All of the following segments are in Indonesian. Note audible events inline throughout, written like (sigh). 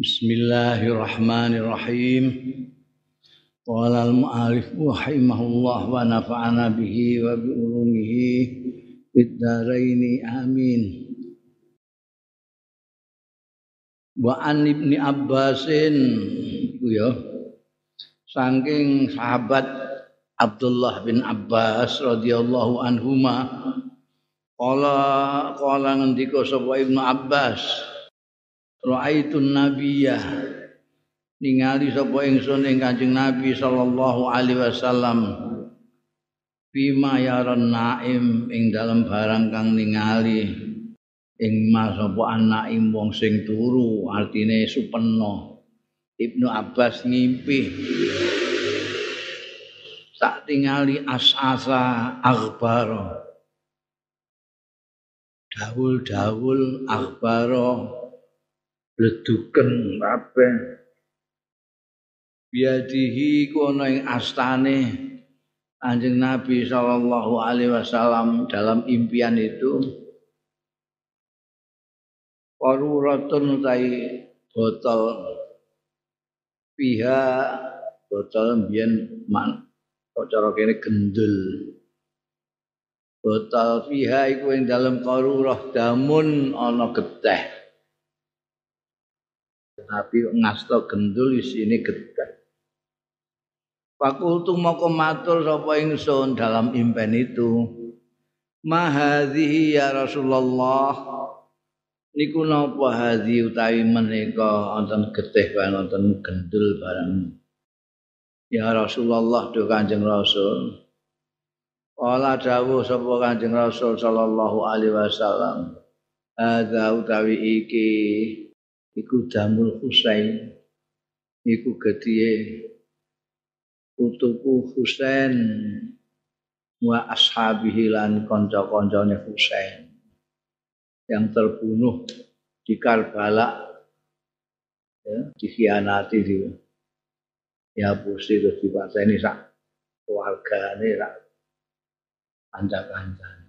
Bismillahirrahmanirrahim. Qala al-mu'alif rahimahullah wa nafa'ana bihi wa bi ulumihi amin. Wa an ibni Abbasin ya. Saking sahabat Abdullah bin Abbas radhiyallahu anhuma qala qala ngendika sapa Ibnu Abbas Ra'aitun nabiyah. Ningali sapa ingsun ing Kanjeng Nabi sallallahu alaihi wasallam. Bima yaran naim ing dalam barang kang ningali. Ing mas sapa anaim wong sing turu artine supeno Ibnu Abbas ngimpi. Tak tingali as-asa akhbaro. Dawul-dawul akhbaro bleduken kabeh. Biadihi kono ing astane Anjing Nabi Shallallahu Alaihi Wasallam dalam impian itu. Waruratun tai botol piha botol biyen man cara kene gendul. Botol piha iku ing dalam qarurah damun ana geteh Nabi ngasto gendul isine getah. Fakultu moko matur sapa ingsun dalam impen itu. Mahadhihi ya Rasulullah. Niku napa hadhi utawi menika wonten getih wonten gendul barang. Ya Rasulullah do Kanjeng Rasul. Kala dawuh sapa Kanjeng Rasul sallallahu alaihi wasallam. Ada utawi iki iku Jamul Husain. Iku gedhe putuku Husain. Wa ashabihi lan kanca-kancane Husain. Yang terbunuh di Karbala ya dikhianati di ya pusi terus dipateni sak keluargane sak kanca-kancane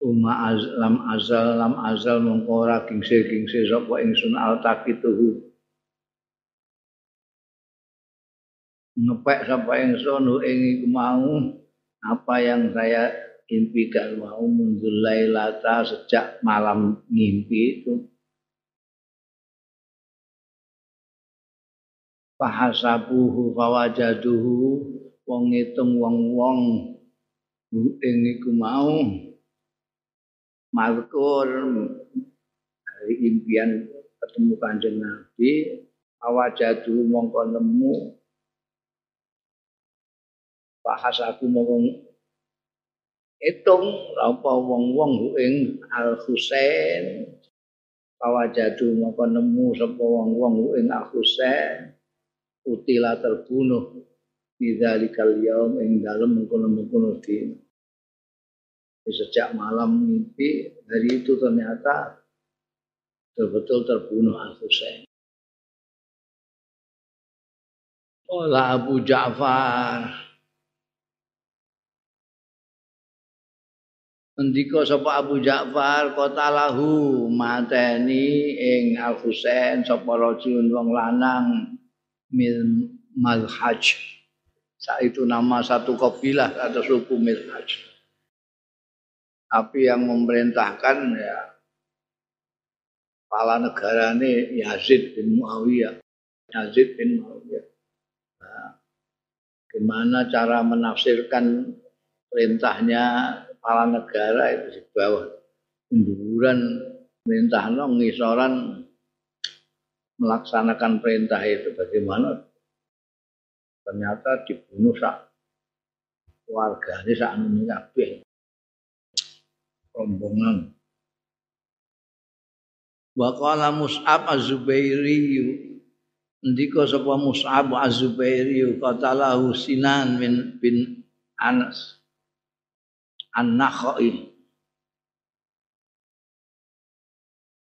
Uma az, lam azal lam azal mongko ora kingsir sapa ingsun al takituhu. Ngepek sapa ingsun ing iku mau apa yang saya impikan mau mundur lailata sejak malam mimpi itu. Fahasabuhu fawajaduhu wong ngitung wong-wong ing iku mau Malkur dari impian ketemu kanjeng Nabi awajadu mongko nemu. Bahas aku mongko hitung apa wong-wong ing Al Husain awajadu mongko nemu sapa wong-wong ing Al Husain utila terbunuh. Di dalikal yaum ing dalem mengkono-mengkono dina sejak malam mimpi hari itu ternyata betul-betul terbunuh Al-Husain. Olah Abu Ja'far. Ndika sapa Abu Ja'far lahu mateni ing Al Husain sapa rajulun wong lanang mil malhaj. Saat itu nama satu kabilah atau suku Milhaj. Tapi yang memerintahkan ya kepala negara ini Yazid bin Muawiyah. Yazid bin Muawiyah. Nah, gimana cara menafsirkan perintahnya kepala negara itu di bawah Unduran perintah ngisoran melaksanakan perintah itu bagaimana ternyata dibunuh sak keluarga ini sak kabeh rombongan. Wa qala Mus'ab Az-Zubairi ndika sapa Mus'ab Az-Zubairi qatalahu Sinan bin bin Anas An-Nakhai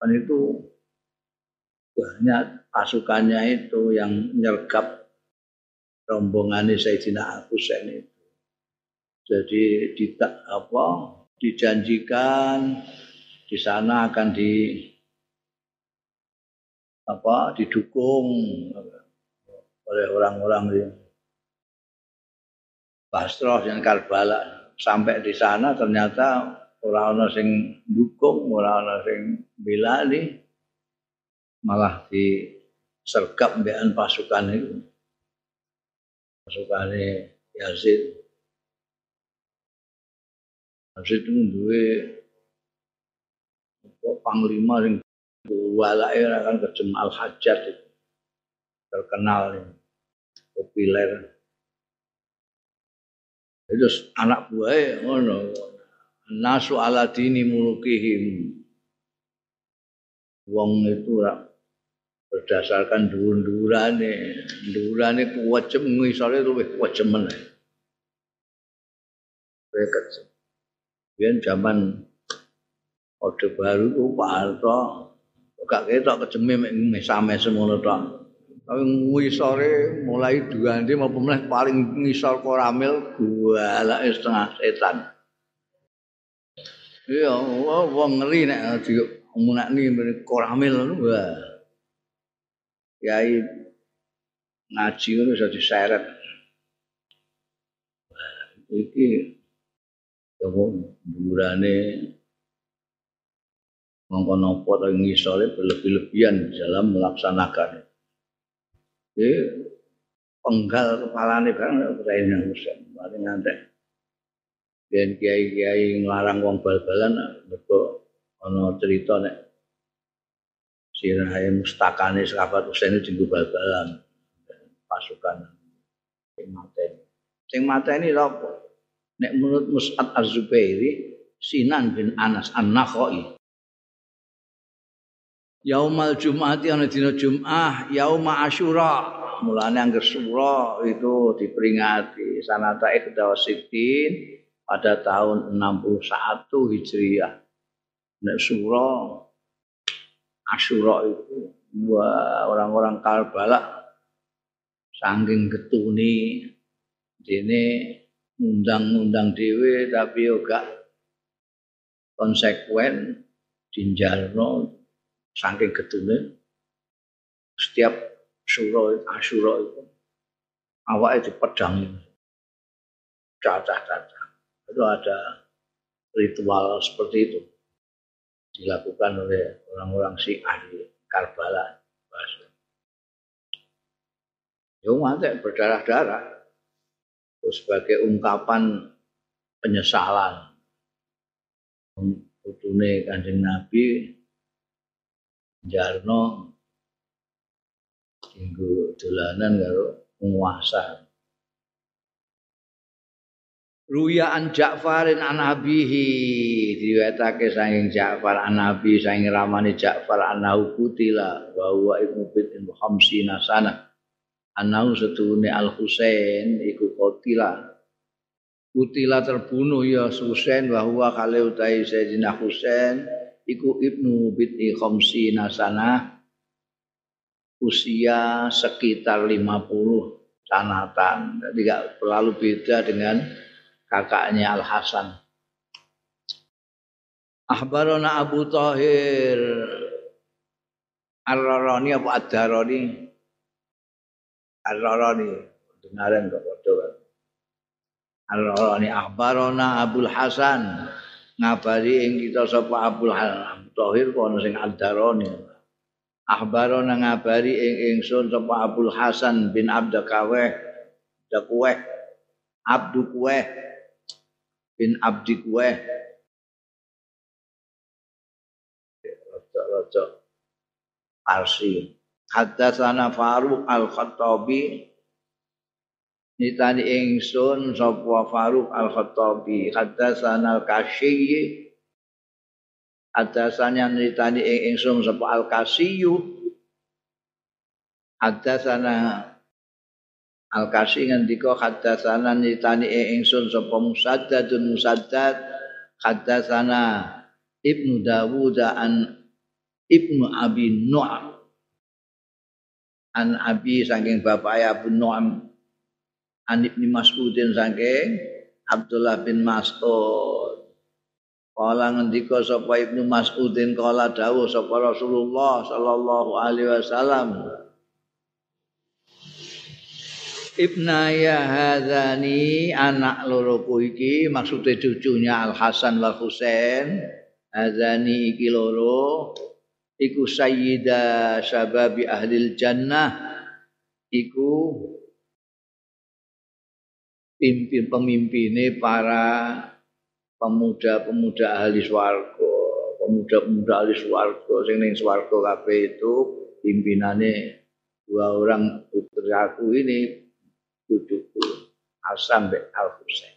Dan itu banyak pasukannya itu yang menyergap rombongan Sayyidina Al-Husain itu. Jadi di apa dijanjikan di sana akan di apa didukung oleh orang-orang di Basrah dan Karbala. Sampai di sana ternyata orang-orang sing dukung orang-orang sing bilali malah disergap mbekan pasukan itu. Pasukan Yazid Yazid itu duwe panglima yang walake kan kejem Al Hajjat itu terkenal populer. Itu anak buahnya ngono. Nasu ala dini mulukihim. Wong itu berdasarkan dhuwur-dhuwurane. Dhuwurane kuwajem ngisore luwih kuwajemen. Kowe kejem. Biyen zaman Orde Baru ku Pak Harto gak ketok kejeme mek same semono tok. Tapi ngisore mulai dua nanti mau pemenang paling ngisor koramil gua setengah setan. Iya, wong ngeri nek di omongan ini koramil wah. Kiai ngaji itu bisa diseret. Iki ya burane mongko napa to ngisore berlebih-lebihan dalam melaksanakan Jadi penggal kepalane bareng Raina Husain. Mari ngantek. Dan kiai-kiai nglarang wong bal-balan mergo ana cerita nek sirahe mustakane sahabat Husain itu bal-balan pasukan sing mateni. Sing mateni sapa? Nek menurut Mus'ab Az-Zubairi Sinan bin Anas An-Nakhai Yaumal Jum'ati ana dina Jum'ah, yauma Asyura. Mulane angger sura itu diperingati sanata ikhda sitin pada tahun 61 Hijriah. Nek sura Asyura itu wah orang-orang Karbala saking getuni dene undang-undang dhewe tapi yo gak konsekuen dinjalno saking getune. Setiap suro asyura itu awake dipedang cacah-cacah itu ada ritual seperti itu. Dilakukan oleh orang-orang Syiah di Karbala. Yang mati berdarah-darah sebagai ungkapan penyesalan. Putune kanjeng Nabi jarno tinggu dolanan karo penguasa. Ruyaan Ja'farin an abihi diwetake saking Ja'far an nabi saking ramane Ja'far anahu kutila wa huwa ibnu bid'in khamsina sana anahu setune Al Husain iku kutila kutila terbunuh ya Husain wa huwa kale utai Sayyidina Husain iku ibnu bid'i khamsi nasana usia sekitar 50 sanatan. Jadi gak terlalu beda dengan kakaknya Al Hasan. Ahbarona Abu Tahir Ar-Rarani apa Ad-Darani? Ar-Rarani. Dengaran kok padha. Ar-Rarani Ahbarona Abul Hasan. Ngabari ing kita sapa Abdul Halam Tohir kono sing Al-Darani. Ahbarona ngabari ing ingsun sapa Abdul Hasan bin Abdakaweh Dakweh Abdu Kuweh bin Abdi Kuweh Raja Parsi Haddatsana Faruq Al-Khattabi. Nitani ingsun sapa Faruq Al-Khattabi. Haddatsana Al-Kasyi haddatsana nitani ingsun sapa Al-Kasyu haddatsana Al-Kasyi ngendika haddatsana nitani ingsun sapa Musaddadun Musaddad. Haddatsana Ibnu Dawud an Ibnu Abi Nu'am an Abi saking bapak Abu Nu'am. An Ibnu Mas'udin saking Abdullah bin Mas'ud. Kala ngendika sapa Ibnu Mas'udin kala dawuh sapa Rasulullah sallallahu alaihi wasallam. Ibnaya hadzani anak loroku iki maksudnya cucunya Al Hasan wal Husain. Hadzani iki loro iku sayyida syababi ahli jannah iku pimpin pemimpine para pemuda-pemuda ahli swarga, pemuda-pemuda ahli swarga sing ning swarga kabeh itu pimpinannya dua orang putraku ini cucuku Hasan bin Al Husain.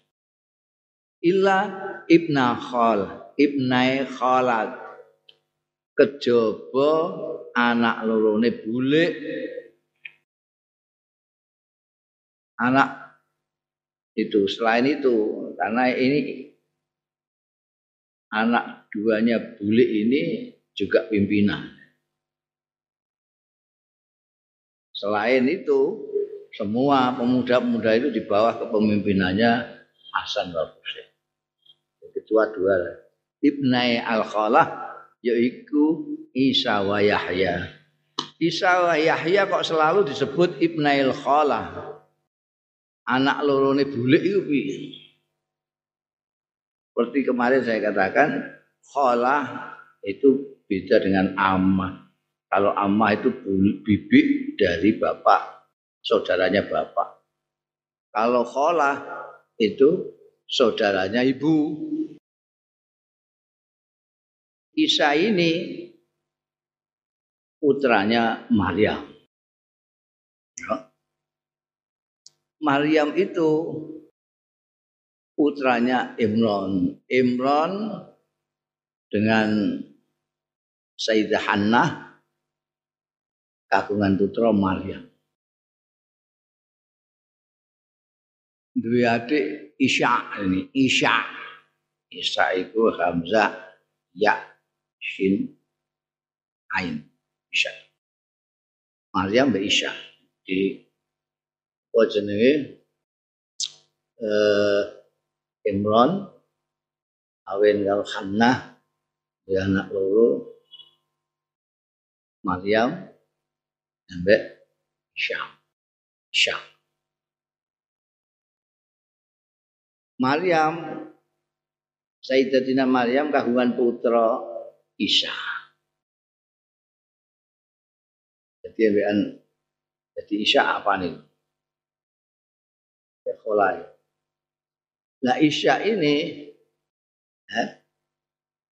Illa ibna Khal, ibnai Khalat. Kejaba anak lorone bule anak itu selain itu karena ini anak duanya bule ini juga pimpinan. Selain itu, semua pemuda-pemuda itu di bawah kepemimpinannya Hasan wal Husain. Ketua dua Ibnai Al-Khalah yaitu Isa wa Yahya. Isa wa Yahya kok selalu disebut Ibnai Al-Khalah. Anak lorone bulik itu seperti kemarin saya katakan, kholah itu beda dengan amah. Kalau amah itu bibik dari bapak, saudaranya bapak. Kalau kholah itu saudaranya ibu. Isa ini putranya Maryam. Ya. Maryam itu putranya Imron. Imron dengan Sayyidah Hannah kagungan putra Maryam. Dua adik Isya ini, Isya. Isya itu Hamzah, Ya, Shin, Ain. Isya. Maryam be Isya. Di apa jenenge eh Imron awin karo Hannah ya anak loro Maryam ambek Syam Syam Maryam Sayyidatina Maryam kagungan putra Isa. Jadi jadi Isa apa nih? Ya kholai. Nah Isya ini, eh,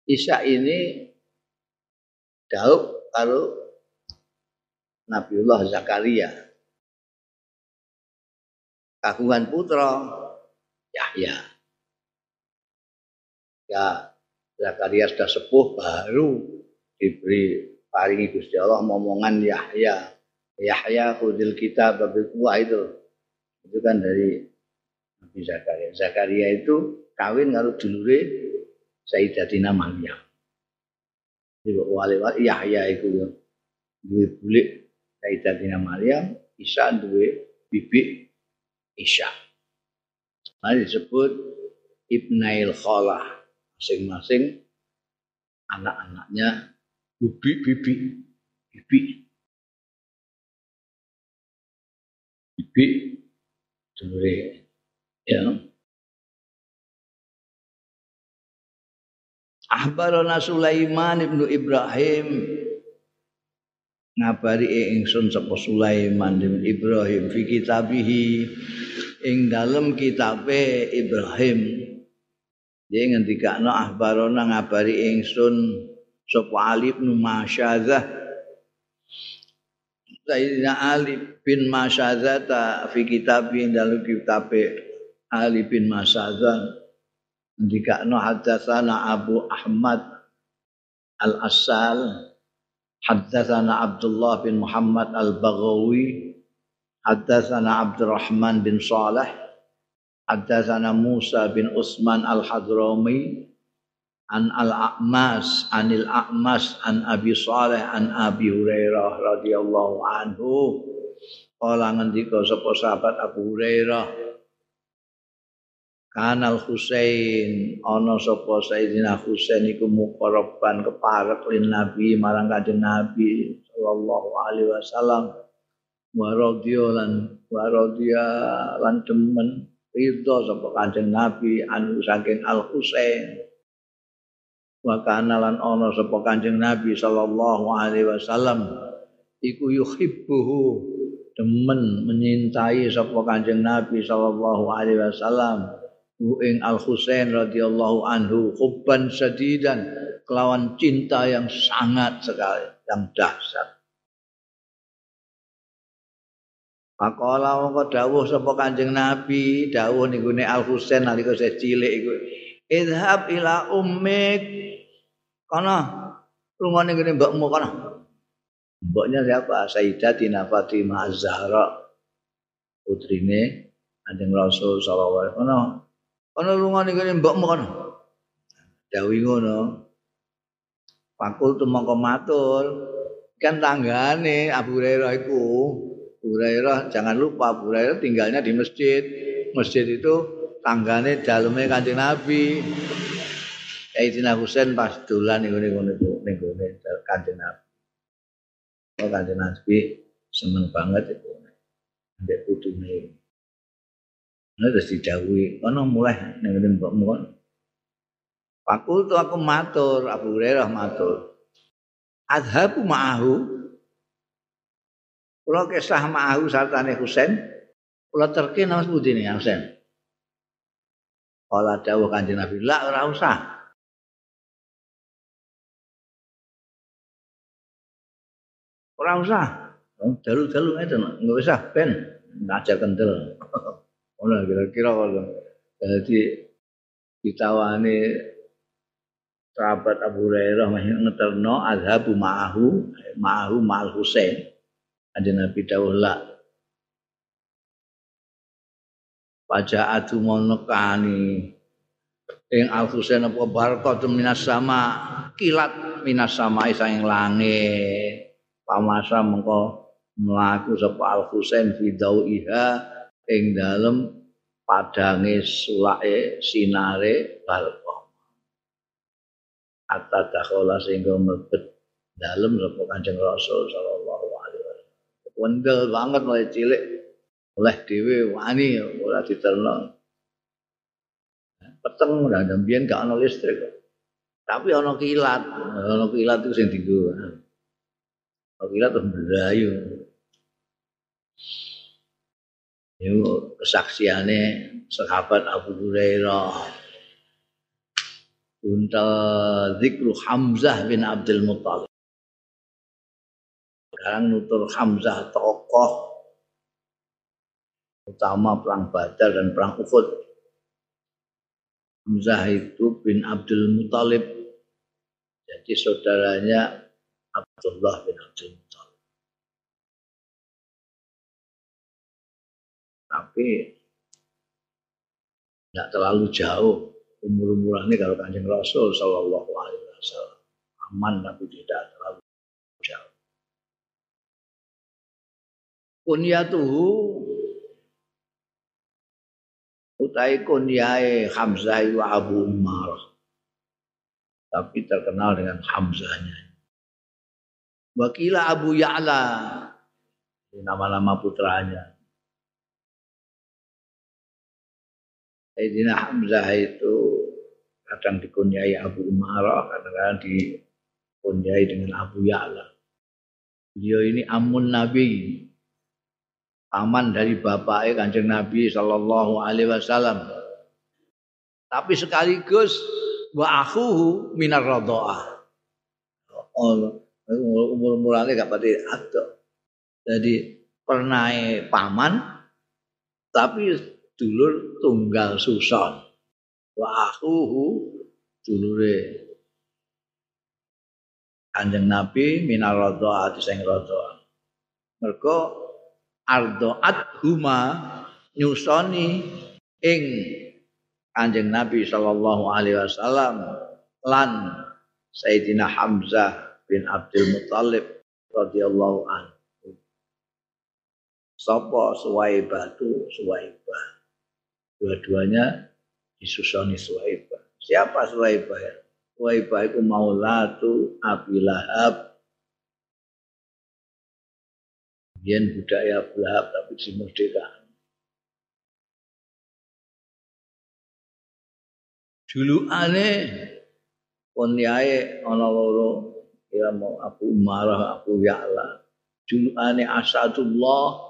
Isya ini Daud kalau Nabiullah Zakaria. Kagungan putra Yahya. Ya, Zakaria sudah sepuh baru diberi paringi Gusti Allah momongan Yahya. Yahya kudil kita babi kuah itu. Itu kan dari Nabi Zakaria. Zakaria itu kawin karo dulure Sayyidatina Maryam. Jadi wali-wali Yahya itu ya. Duwe bulik Sayyidatina Maryam, Isa duwe bibi Isya. Mari disebut Ibnail Khalah. Masing-masing anak-anaknya bibi-bibi. Bibi. Bibi dulure Ya. Ahbarana Sulaiman ibnu Ibrahim ngabari ingsun sapa Sulaiman bin Ibrahim fi kitabihi ing dalem kitabe Ibrahim dia ngendikakno ahbarana ngabari ingsun sapa Ali bin Masyadzah. Sayyidina Ali bin Masyadzah fi kitabi ing dalem kitabe Ali bin Masazan ndikakno hadatsana Abu Ahmad Al-Asal hadatsana Abdullah bin Muhammad Al-Baghawi hadatsana Abdurrahman bin Saleh hadatsana Musa bin Utsman Al-Hadrami an Al-A'mas anil A'mas an Abi Saleh an Abi Hurairah radhiyallahu anhu. Kala ngendika sapa sahabat Abu Hurairah Kanal Husain ana sapa Sayyidina Husain iku muqarraban keparek lin Nabi marang Kanjeng Nabi sallallahu alaihi wasallam. Wa radhiya wa radhiya lan demen ridho sapa Kanjeng Nabi anu saking Al Husain wa kana lan ana sapa Kanjeng Nabi sallallahu alaihi wasallam iku yuhibbuhu demen menyintai sapa Kanjeng Nabi sallallahu alaihi wasallam. Ing Al Husain radhiyallahu anhu hubban sadidan kelawan cinta yang sangat sekali yang dahsyat Pakola mongko dawuh sapa Kanjeng Nabi, dawuh ning gone Al Husain nalika saya cilik iku. Idhab ila ummik. Kana rungone ngene mbokmu kana. Mboknya siapa? Sayyidatina Fatimah Az-Zahra. Putrine Kanjeng Rasul sallallahu alaihi wasallam. ana lungane kene mbokmu kono dawuh ngono pakul tumangka matur kan tanggane Abu Hurairah iku Abu Hurairah jangan lupa Abu Hurairah tinggalnya di masjid masjid itu tanggane daleme Kanjeng Nabi Sayyidina Husain pas dolan ning ngene iku ning gone Kanjeng Nabi Oh Kanjeng Nabi seneng banget itu Mbak putune Nah, terus didawuhi, kono mulai ning ngene mbokmu kon. Fakultu aku matur, Abu Hurairah matur. Adhabu ma'ahu. Kula kisah ma'ahu sartane Husain. Kula terke nama sebuti ini Husain. Kala dawuh kanjeng Nabi, la ora usah. Ora usah. Dalu-dalu itu, enggak usah ben ngajar kendel. (laughs) Ono kira-kira kalau jadi ditawani sahabat Abu Hurairah masih ngeterno azhabu ma'ahu ma'ahu ma'al Husain ada Nabi dawuh la Paja'atu monokani ing Al Husain apa barakatu minas sama kilat minas sama sang langit pamasa mengko melaku sapa Al Husain fi iha ing dalem padange sulake sinare balko atta dakhala sehingga mlebet dalem sapa Kanjeng Rasul sallallahu. Wendel banget mulai cilik oleh dhewe wani ora diterno. Peteng ora ada mbiyen gak ana listrik. Tapi ana kilat, ana kilat itu sing dienggo. Kilat terus berayu. Itu kesaksiannya sahabat Abu Hurairah. Unta zikru Hamzah bin Abdul Muttalib. Sekarang nutur Hamzah tokoh utama perang Badar dan perang Uhud. Hamzah itu bin Abdul Muttalib. Jadi saudaranya Abdullah bin Abdul Muttalib. tapi tidak terlalu jauh umur-umurannya kalau kanjeng Rasul Shallallahu Alaihi Wasallam aman tapi tidak terlalu Kunyatuhu utai kunyai Hamzah wa Abu Umar. Tapi terkenal dengan Hamzahnya. Wakila Abu Ya'la. Nama-nama putranya. Sayyidina Hamzah itu kadang dikunyai Abu Umarah, kadang-kadang dikunyai dengan Abu Ya'la. Beliau ini amun Nabi, paman dari bapaknya kanjeng Nabi Shallallahu Alaihi Wasallam. Tapi sekaligus wa akhuhu minar radoah. Oh, umur umurnya gak pada atau. Jadi pernah paman, tapi dulur tunggal suson wa akhuhu dulure Kanjeng Nabi minar radhaati sing radha mergo ardaat huma nyusoni ing Kanjeng Nabi sallallahu alaihi wasallam lan Sayyidina Hamzah bin Abdul Muthalib radhiyallahu anhu. Sapa suwaibah tu suwaibah dua-duanya disusoni Suwaibah. Siapa Suwaibah ya? Suwaibah itu maulatu Abi Lahab. Biyen budaya Abu Lahab tapi dimerdekakan. Dulu aneh pun yae ana loro ya mau Abu Umarah Abu Ya'la. Dulu aneh Asadullah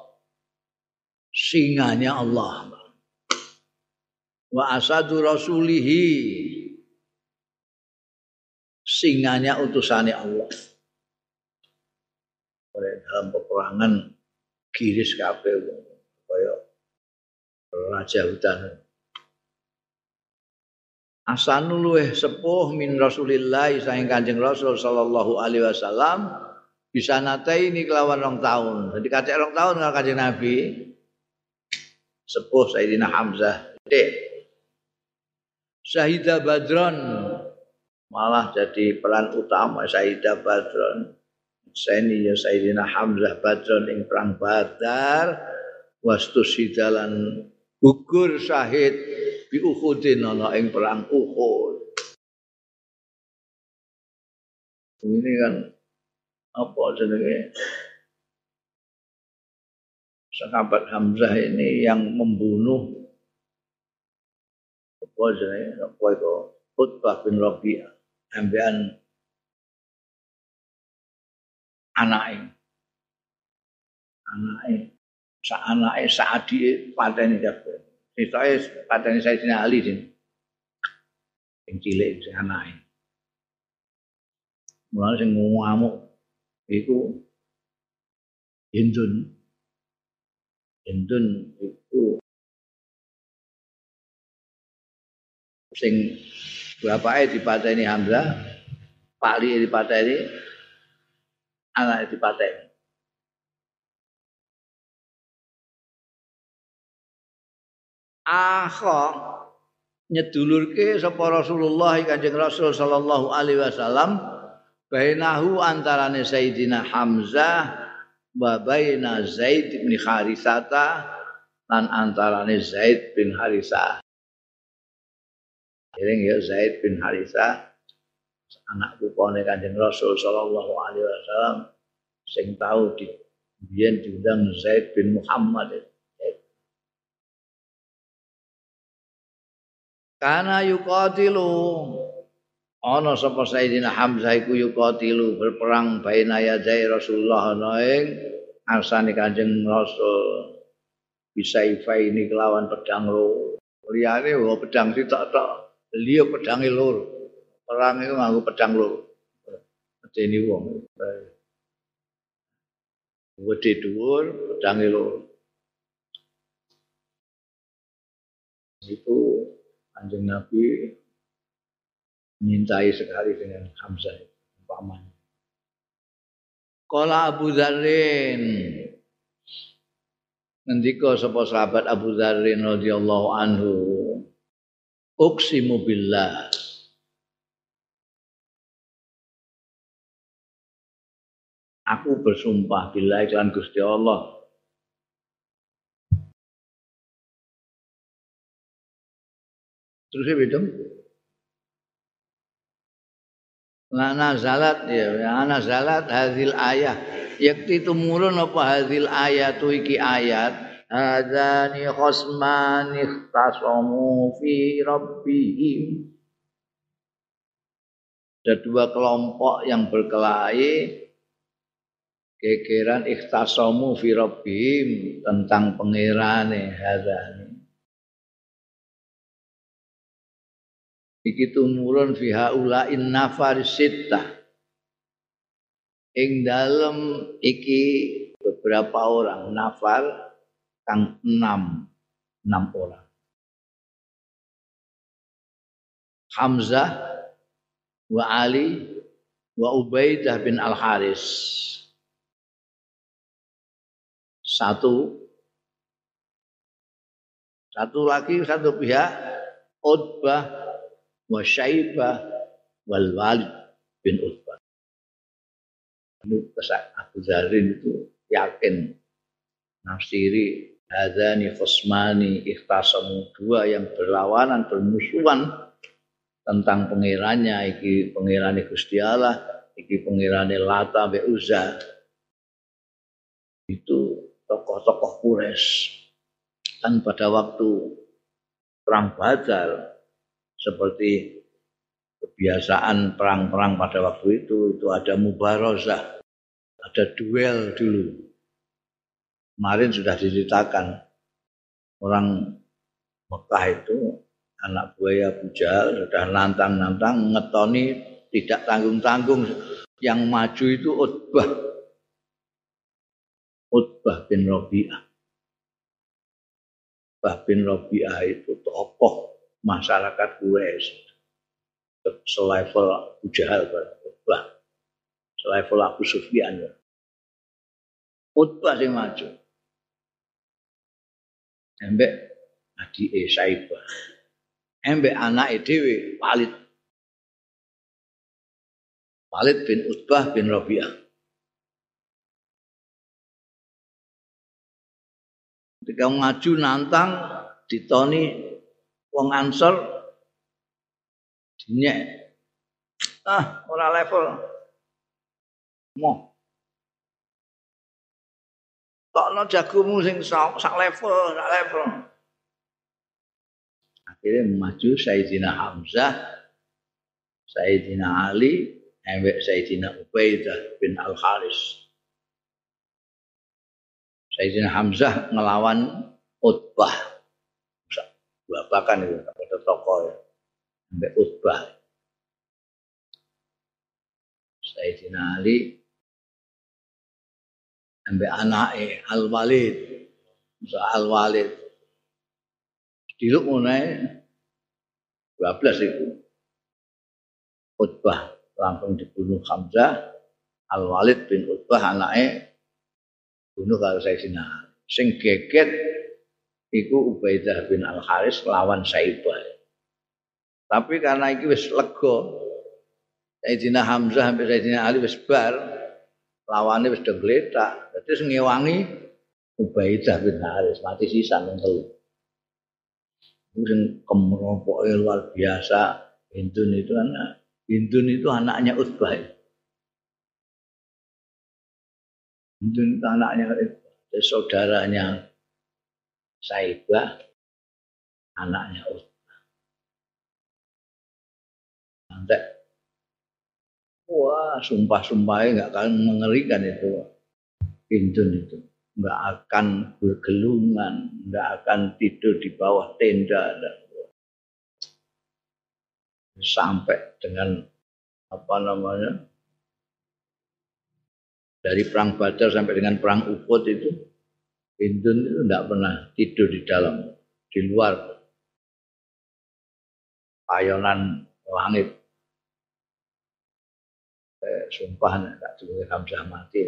singanya Allah wa asadu rasulihi singanya utusannya Allah dalam peperangan giris kabeh kaya raja hutan Asanu luweh sepuh min Rasulillah saing Kanjeng Rasul sallallahu alaihi wasallam bisa natai ini kelawan rong tahun. Jadi kacek rong tahun kalau Kanjeng Nabi sepuh Sayyidina Hamzah. Dek, Syahida Badron malah jadi peran utama Syahida Badron. Seni ya Sayyidina Hamzah Badron ing perang Badar wastu sidalan gugur syahid bi Uhudin ana ing perang Uhud. Ini kan apa jenenge? Sahabat Hamzah ini yang membunuh apa jenenge? Apa itu? Utbah bin Rabi'ah. Ambean anake. Anake. Sa anake Sa'adi pateni kabeh. Sitoke pateni Sayyidina Ali sing sing cilik sing anake. Mulane sing ngamuk iku Hindun. Hindun itu sing bapake dipateni Hamzah, Pali dipateni anak dipateni. Akha nyedulurke sapa Rasulullah Kanjeng Rasul sallallahu alaihi wasallam bainahu antarane Sayyidina Hamzah wa baina Zaid bin Harisata lan antarane Zaid bin Harisah. Jadi ya Zaid bin Harisah anak pupone Kanjeng Rasul sallallahu alaihi wasallam sing tahu di biyen diundang Zaid bin Muhammad. Karena yuqatilu. Ana sapa Sayyidina Hamzah iku yuqatilu berperang baina yadai Rasulullah ana ing arsane Kanjeng Rasul. Bisa ini kelawan pedang loro liyane wae pedang sitok tok liya pedange loro perang itu nganggo pedang loro. Medeni wong. Wedi dhuwur pedange loro. Itu Kanjeng Nabi menyintai sekali dengan Hamzah umpamanya. Kala Abu Dzarrin. Ngendika sapa sahabat Abu Dzarrin radhiyallahu anhu uksimu billah Aku bersumpah bila iklan Gusti Allah Terus bidung Lana zalat ya, ana zalat hadil ayah. Yakti tumurun apa hadil ayatu iki ayat. Hadani khosman ikhtasamu fi rabbihim. Ada dua kelompok yang berkelahi kekeran ikhtasamu fi rabbihim tentang pengirane hadani. iki tumurun fi haulain nafar sittah. Ing dalem iki beberapa orang nafar kang enam enam orang. Hamzah wa Ali wa Ubaidah bin Al Haris satu. Satu lagi satu pihak. Utbah wa Syaibah wal Walid bin Utbah. Ini pesan Abu Zarin itu yakin. Nafsiri Hadani khusmani ikhtasamu. Dua yang berlawanan bermusuhan tentang pengirannya iki pengirane Gusti Allah iki pengirane Lata be Uzza. Itu tokoh-tokoh Quraisy kan pada waktu perang Badar seperti kebiasaan perang-perang pada waktu itu itu ada mubarozah ada duel dulu. Kemarin sudah diceritakan orang Mekah itu anak buaya bujal sudah nantang-nantang ngetoni tidak tanggung-tanggung yang maju itu Utbah Utbah bin Robi'ah Utbah bin Robi'ah itu tokoh masyarakat Quraisy. Selevel Abu Jahal Utbah. Selevel Abu Sufyan Utbah sing maju. Embek adike Saibah. Embek anake dhewe Walid. Walid bin Utbah bin Rabi'ah. Ketika ngaju nantang ditoni wong Ansor dinyek. Ah, ora level. Moh. Tokno jagomu sing sak level, sak level. akhirnya maju Sayyidina Hamzah, Sayyidina Ali, embek Sayyidina Ubaidah bin Al Haris. Sayyidina Hamzah ngelawan Utbah. Bapakan itu pada tokoh ya. Embek Utbah. Sayyidina Ali embek anake Al Walid. Musa Al Walid Diluk mulai 12 itu. Utbah langsung dibunuh Hamzah. Al-Walid bin Utbah anaknya bunuh kalau saya Sayyidina Sing geget iku Ubaidah bin Al-Haris lawan Saibah. Tapi karena iki wis lega, Sayyidina Hamzah sampai Sayyidina Ali wis bar, lawannya wis degletak. Dadi sing ngewangi Ubaidah bin Haris mati sisa nang telu sing kemropoknya luar biasa. Hindun itu anak Hindun itu anaknya Utbah. Itu anaknya Utbah. saudaranya Saibah, anaknya Utbah. Nanti, wah sumpah-sumpahnya nggak akan mengerikan itu. Hindun itu nggak akan bergelungan, nggak akan tidur di bawah tenda sampai dengan apa namanya dari perang Badar sampai dengan perang Uhud itu Hindun itu tidak pernah tidur di dalam di luar ayonan langit. Eh, sumpah tidak boleh Hamzah mati.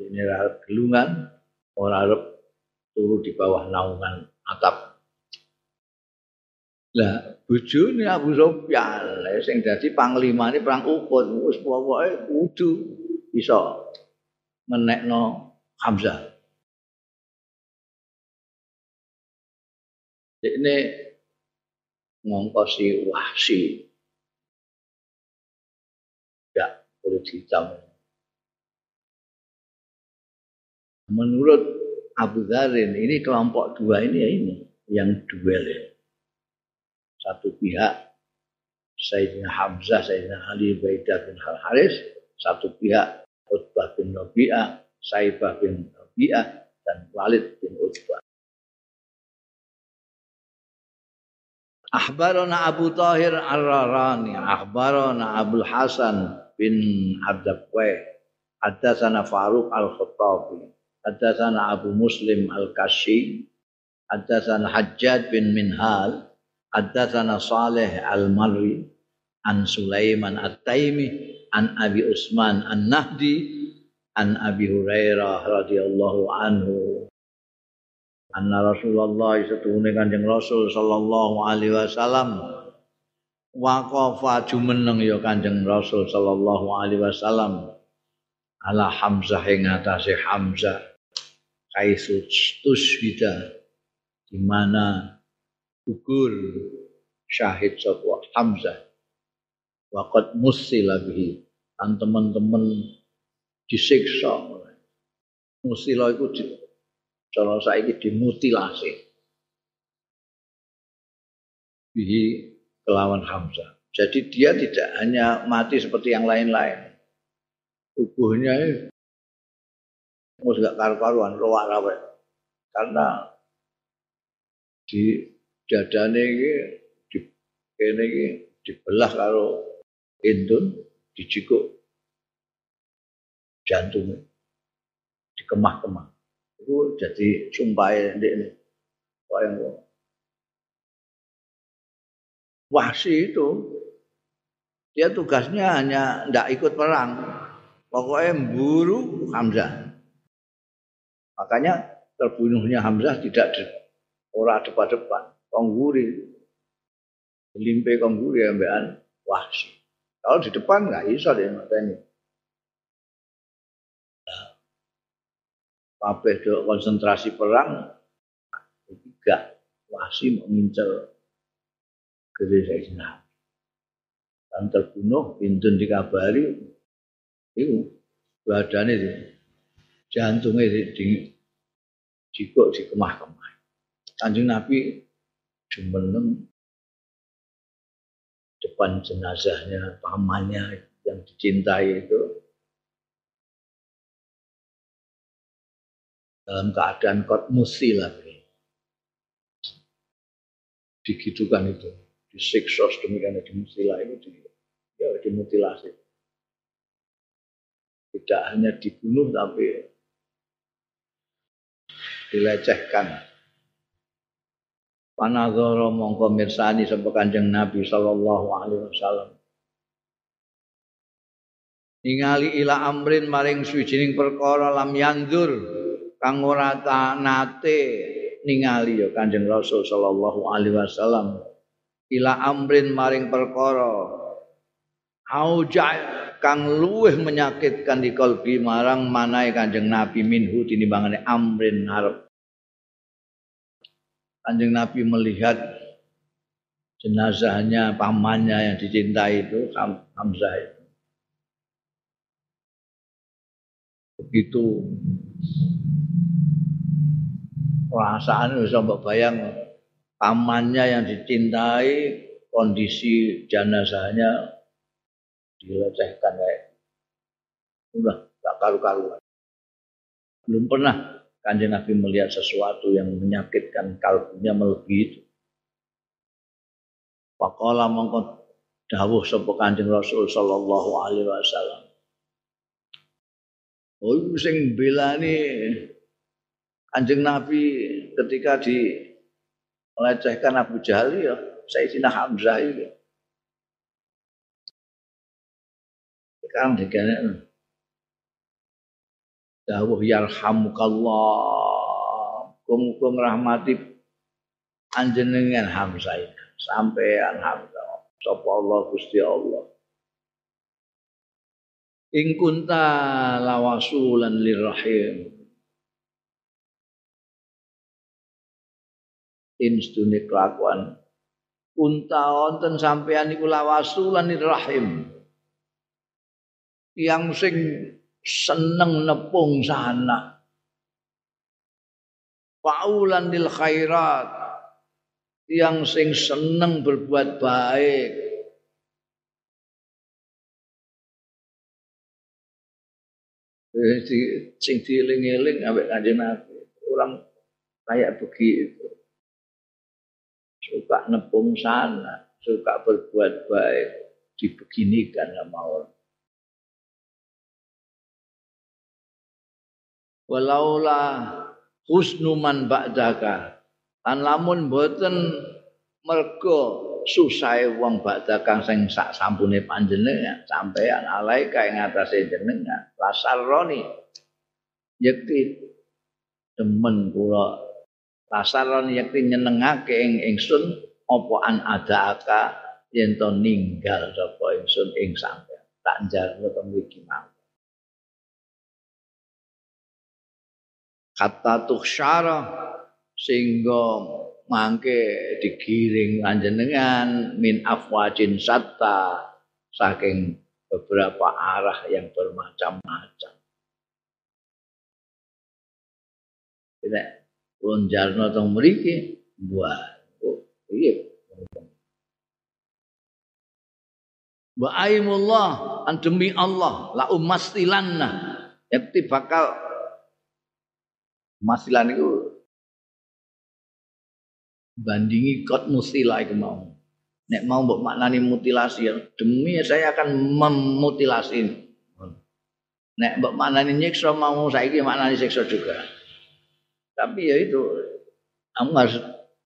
Ini gelungan orang Arab turu di bawah naungan atap. Lah bojone Abu Sufyan sing dadi panglima ini perang Uhud wis pokoke kudu iso menekno Hamzah. Ini ngongkosi wahsi. Ya, kulit hitam. Menurut Abu Dharin ini kelompok dua ini ya ini yang duel ya. Satu pihak Sayyidina Hamzah, Sayyidina Ali Baidah bin Hal Haris, satu pihak Utbah bin Rabi'ah, Saibah bin Rabi'ah, dan Walid bin Utbah. Akhbarana Abu Tahir Ar-Rarani, akhbarana Abu Hasan bin Abdabweh, Haddatsana Faruq Al-Khattabi, Haddatsana Abu Muslim Al-Kashi, Haddatsana Hajjaj bin Minhal, Haddatsana Saleh Al-Marri, an Sulaiman At-Taimi, an Abi Usman An-Nahdi, an Abi Hurairah radhiyallahu anhu. Anna Rasulullah setuhune Kanjeng Rasul sallallahu alaihi wasallam. Waqafa jumeneng ya Kanjeng Rasul sallallahu alaihi wasallam. Ala Hamzah ing atase Hamzah. Kaisu tuswida di mana gugur syahid sapa Hamzah waqad musila bihi. Dan teman-teman disiksa musila itu di, cara saiki dimutilasi. Bihi kelawan Hamzah. Jadi dia tidak hanya mati seperti yang lain-lain. Tubuhnya mus gak karu-karuan roak rawe karena di dadane iki di iki dibelah karo indun dijikuk jantungnya dikemah-kemah. Itu jadi sumpah ini. Yang wahsi itu dia tugasnya hanya tidak ikut perang. Pokoknya memburu Hamzah. Makanya terbunuhnya Hamzah tidak ora depan-depan. Kongguri limpe kongguri ambekan wahsi kalau di depan nggak bisa deh ini kabeh do konsentrasi perang. Tiga wahsi mengincar gereja Sayyidina dan terbunuh pintun dikabari itu badannya itu jantungnya di, di jikok di kemah-kemah kanjeng Nabi jumeneng depan jenazahnya pamannya yang dicintai itu. Dalam keadaan kot musi lagi digitukan itu. Disiksa demikian musila itu di, ya, dimutilasi tidak hanya dibunuh tapi dilecehkan Panadzara mongko mirsani sapa Kanjeng Nabi sallallahu alaihi wasallam. Ningali ila amrin maring suwijining perkara lam yandur kang ora nate ningali ya Kanjeng Rasul sallallahu alaihi wasallam. Ila amrin maring perkara auja kang luweh menyakitkan di kalbi marang manahe Kanjeng Nabi minhu tinimbangane amrin harap Kanjeng Nabi melihat jenazahnya pamannya yang dicintai itu Hamzah itu. Begitu perasaan bisa bayang pamannya yang dicintai kondisi jenazahnya dilecehkan kayak udah gak karu-karuan belum pernah kanjeng Nabi melihat sesuatu yang menyakitkan kalbunya melebihi itu. Pakola mongko dawuh sapa kanjeng Rasul sallallahu alaihi wasallam. Oh, sing belani kanjeng Nabi ketika di melecehkan Abu Jahal ya Sayyidina Hamzah itu. Sekarang dikene dawuh yarhamukallah. Muga ngrahmati anjenengan Hamzah sampean Hamzah sapa Allah Gusti Allah. Ing kunta lawasulan lirrahim. Instune kelakuan. Kunta wonten sampean iku lawasulan lirrahim. Yang sing seneng nepung sana. Paulan lil khairat yang sing seneng berbuat baik. Jadi sing dieling-eling ambek kanjeng Nabi. Orang kayak begitu. Suka nepung sana, suka berbuat baik, dibeginikan sama orang. Walaula husnu man ba'daka. Lan lamun boten mergo susahe wong ba'daka sing sak sampune panjenengan sampean alaika ing atase jenengan. Lasarroni yekti demen kula. Lasarroni yekti nyenengake ing ingsun apa an adaaka yen to ninggal sapa ingsun ing sampean tak njaluk to mriki mau kata tuhsyara sehingga mangke digiring panjenengan min afwajin satta saking beberapa arah yang bermacam-macam. Tidak lonjarno teng mriki buat oh, iya Wa aimullah an demi Allah la umastilanna yakti bakal masilan itu bandingi kot mustila itu mau. Nek mau mbok maknani mutilasi ya demi saya akan memutilasi. Nek mbok maknani nyiksa mau saiki maknani siksa juga. Tapi ya itu kamu harus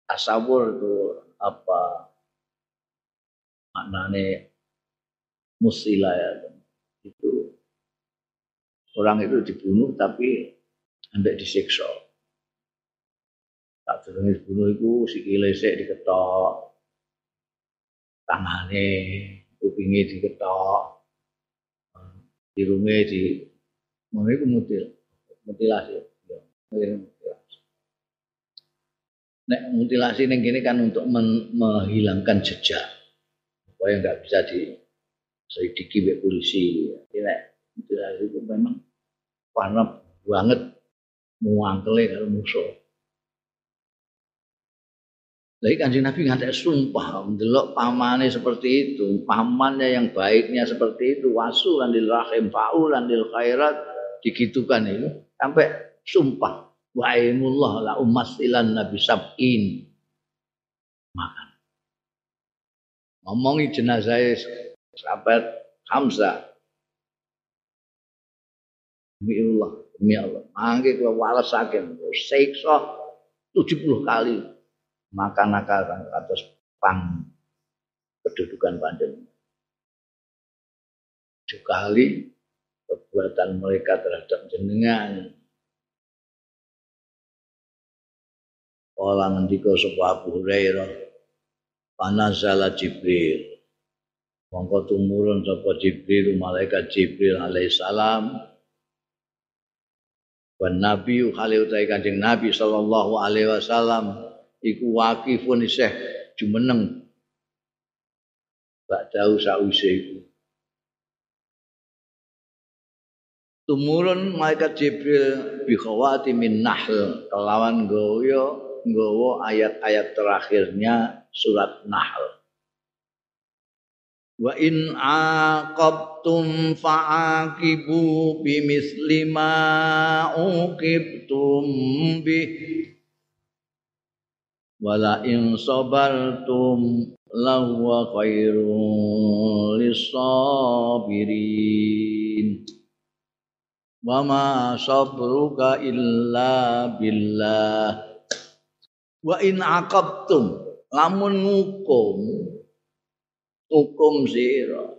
tasawur itu apa maknane musila ya. Itu orang itu dibunuh tapi ambek disiksa. Tak durunge dibunuh itu sikile sik diketok. Tangane kupinge diketok. Irunge di ngono iku mutil. Mutilasi. Ya mutilasi. Nek mutilasi kan untuk menghilangkan jejak. Supaya nggak bisa di selidiki oleh polisi. Mutilasi itu memang karena banget muangkele kalau musuh Lagi kanjeng Nabi ngantek sumpah, mendelok pamane seperti itu, pamannya yang baiknya seperti itu, wasu landil rahim, faul landil khairat, digitukan itu, sampai sumpah, wa'imullah la umasilan nabi sab'in. Makan. Ngomongi jenazah sahabat Hamzah. Demi demi Allah. Mangke kula walesaken, siksa 70 kali maka nakal atas pang kedudukan panjenengan. Sekali perbuatan mereka terhadap jenengan Kala ngendika sapa Abu Hurairah panazala Jibril mongko tumurun sapa Jibril malaikat Jibril alaihissalam wan nabi khalil kanjeng Nabi sallallahu alaihi wasallam iku wakifun isih jumeneng. Badau sause iku. Tumurun malaikat Jibril bi min nahl kelawan goyo nggawa ayat-ayat terakhirnya surat Nahl wa in aqabtum fa'aqibu bimithli ma uqibtum bih. Wala in sabartum lahu khairul lisabirin wa ma sabruka illa billah. Wa in aqabtum lamun ngukum hukum sira.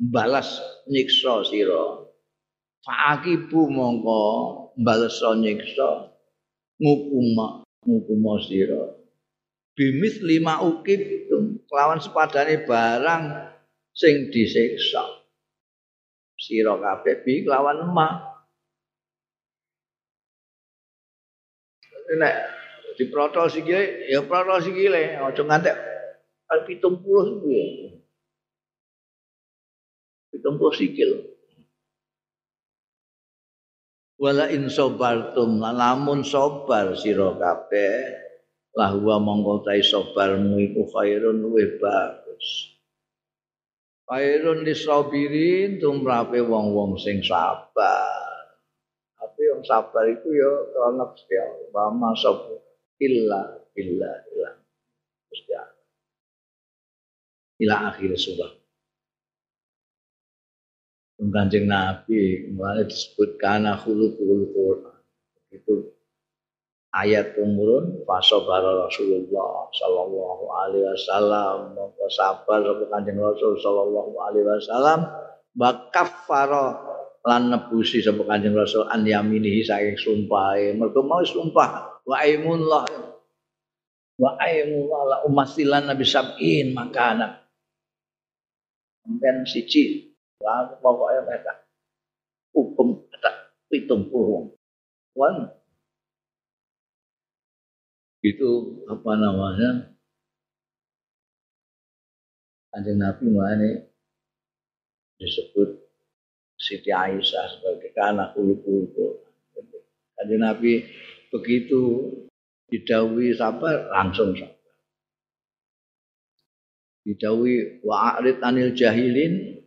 Balas nyiksa sira. Faakibu mongko balas nyiksa ngukum ngukumo sira. Bimis lima ukib kelawan sepadane barang sing disiksa. Sira kabeh bi kelawan emak. Nek diprotol sikile ya protol sikile aja ngantek 70 kuwi 70 sikil. Wala in sabartum lamun sabar sira kabeh lahwa mongko tai sabarmu khairun luwih bagus. Khairun lisabirin tumrape wong-wong sing sabar. Tapi yang sabar itu ya karena ya mama sabar illa illa. Illa ila akhir surah. Kanjeng Nabi mulai disebut karena hulu hulu Quran. Itu ayat umurun fasobara Rasulullah Sallallahu Alaihi Wasallam maka sabar sapa kanjeng Rasul Sallallahu Alaihi Wasallam bakafaro lan nebusi sapa kanjeng Rasul an yaminihi saking sumpah mergo mau sumpah wa aimullah wa aimullah la umasilan nabi sab'in makana sampean siji Wah, pokoknya mereka hukum ada pitung puluh Wan itu apa namanya Kanjeng Nabi ini disebut Siti Aisyah sebagai anak ulu-ulu. Kanjeng Nabi begitu didawi sabar langsung. Didawi wa'arid anil jahilin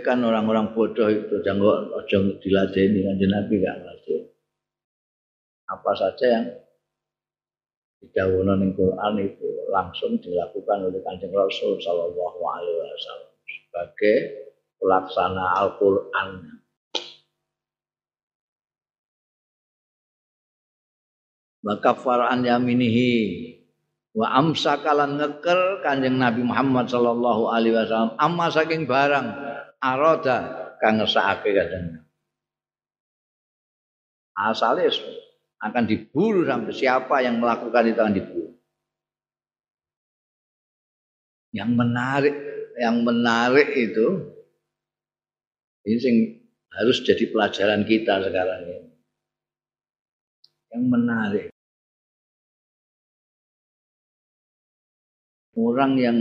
kan orang-orang bodoh itu jangan ojo diladeni kanjeng Nabi gak ngerti. Apa saja yang didhawuhna ning Quran itu langsung dilakukan oleh Kanjeng Rasul sallallahu alaihi wasallam sebagai pelaksana Al-Qur'an. Maka far'an yaminihi wa amsakalan ngeker Kanjeng Nabi Muhammad sallallahu alaihi wasallam amma saking barang aroda kang ngesake kadang. Asale akan diburu sampai siapa yang melakukan itu akan diburu. Yang menarik, yang menarik itu ini harus jadi pelajaran kita sekarang ini. Yang menarik. Orang yang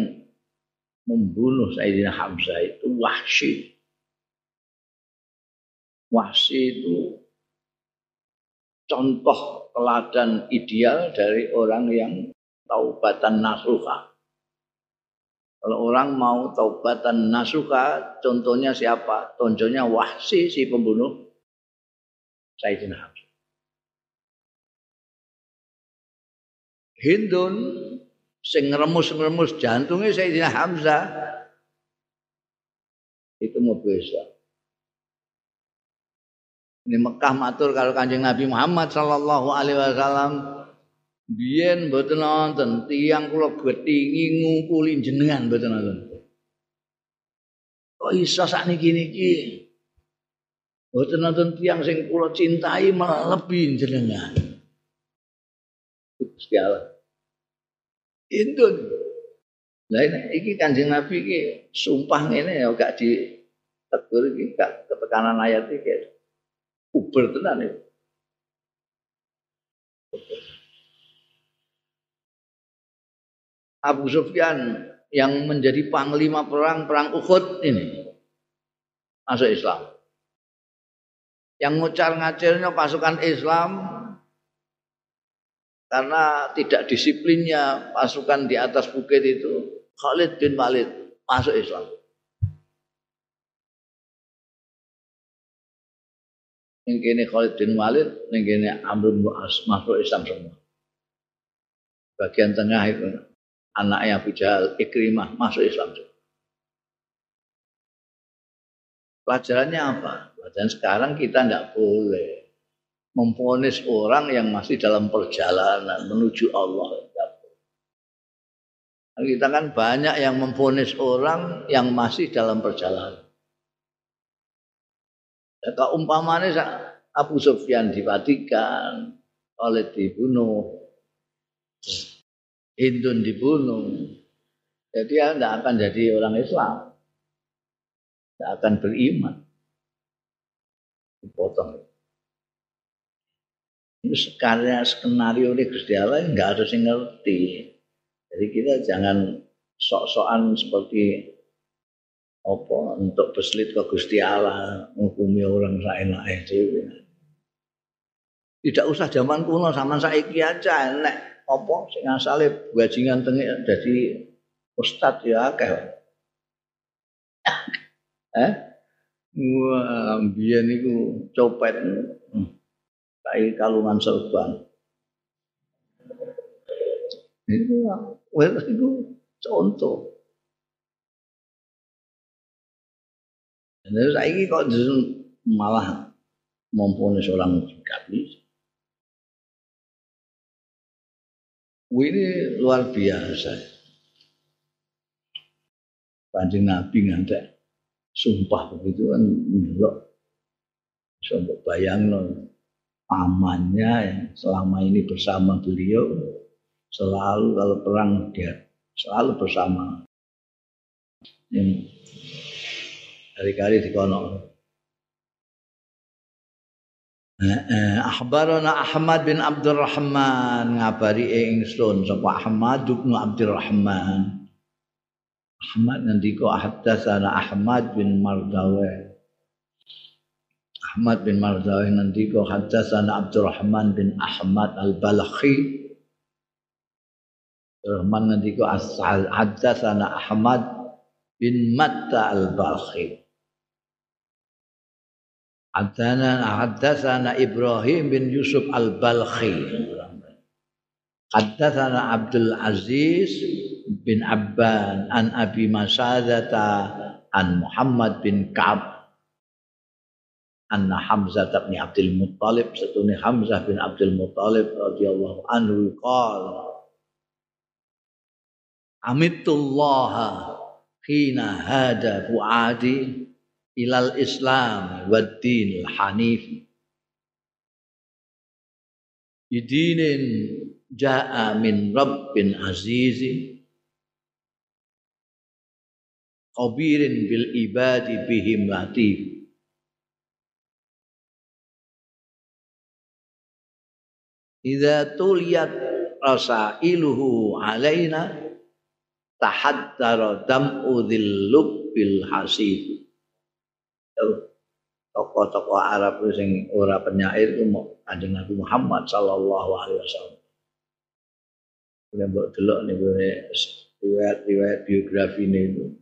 membunuh Sayyidina Hamzah itu wahsi. Wahsi itu contoh teladan ideal dari orang yang taubatan nasuha. Kalau orang mau taubatan nasuha, contohnya siapa? Contohnya Wahsi si pembunuh Sayyidina Hamzah. Hindun sing ngeremus-ngeremus jantungnya Sayyidina Hamzah itu mau besok ini Mekah matur kalau Kanjeng Nabi Muhammad sallallahu alaihi wasallam biyen mboten nonton tiyang kula gethingi ngumpuli jenengan mboten nonton. Kok iso sakniki niki? Mboten nonton tiyang sing kula cintai melebihi jenengan. Gusti Allah. Indun. Lah iki Kanjeng Nabi iki sumpah ngene ya gak di tegur iki gak ketekanan ayat iki. Uber tenan itu. Abu Sufyan yang menjadi panglima perang perang Uhud ini masuk Islam. Yang ngucar ngacirnya pasukan Islam karena tidak disiplinnya pasukan di atas bukit itu Khalid bin Walid masuk Islam. Kene Khalid bin Walid, kene Amr bin As masuk Islam semua. Bagian tengah itu anaknya Abu Jahal, Ikrimah masuk Islam semua. Pelajarannya apa? Pelajaran sekarang kita tidak boleh memfonis orang yang masih dalam perjalanan menuju Allah. Kita kan banyak yang memfonis orang yang masih dalam perjalanan. Ya, umpamanya Abu Sufyan dipatikan, oleh dibunuh, Hindun dibunuh. Jadi dia tidak akan jadi orang Islam. Tidak akan beriman. Dipotong. Sekarang skenario ini Gusti Allah nggak ada yang ngerti. Jadi kita jangan sok-sokan seperti apa untuk beslit ke Gusti Allah menghukumi orang lain dhewe. Tidak usah zaman kuno sama saiki aja enek apa sing asale bajingan tengik dadi ustad ya akeh. (laughs) eh? Wah, biyen niku copet. Hmm. Kai kalungan serban. Itu, itu contoh. Terus ini kok malah mempunyai seorang bisa. Ini luar biasa. Panjang Nabi ngantek sumpah begitu kan ndelok bayang pamannya yang selama ini bersama beliau selalu kalau perang dia selalu bersama yang Kali-kali di kono. Akhbarana Ahmad bin Abdurrahman ngabari ingsun sapa Ahmad bin Abdurrahman. Ahmad ngendika haddatsana Ahmad bin Mardawi. Ahmad bin Mardawi ngendika haddatsana Abdurrahman bin Ahmad Al-Balakhi. Rahman ngendika haddatsana Ahmad bin Matta Al-Balakhi. Hadana haddatsana Ibrahim bin Yusuf Al-Balkhi. Haddatsana Abdul Aziz bin Abban an Abi Masadata an Muhammad bin Ka'ab anna Hamzah bin Abdul Muttalib satune Hamzah bin Abdul Muttalib radhiyallahu anhu qala Amitullah hina hada fuadi ilal Islam wa dinil hanif. Bidinin jaa min rabbin azizin qabirin bil ibadi bihim latif Idza tuliyat rasailuhu alaina tahaddara dam'u dhil lubbil hasib tokoh-tokoh Arab sing ora penyair itu Kanjeng Nabi Muhammad sallallahu alaihi wasallam. Kita mbok delok nih riwayat-riwayat biografi itu.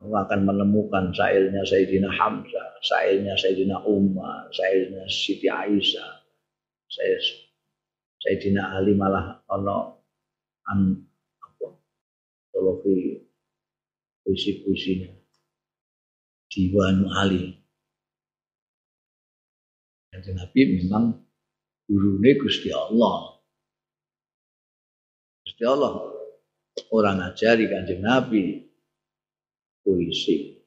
Kamu akan menemukan syairnya Sayyidina Hamzah, syairnya Sayyidina Umar, syairnya Siti Aisyah, saya Sayyidina Ali malah ono an apa puisi-puisinya Diwanu Ali. Kanjeng Nabi memang gurune Gusti Allah. Gusti Allah orang ngajari Kanjeng Nabi puisi.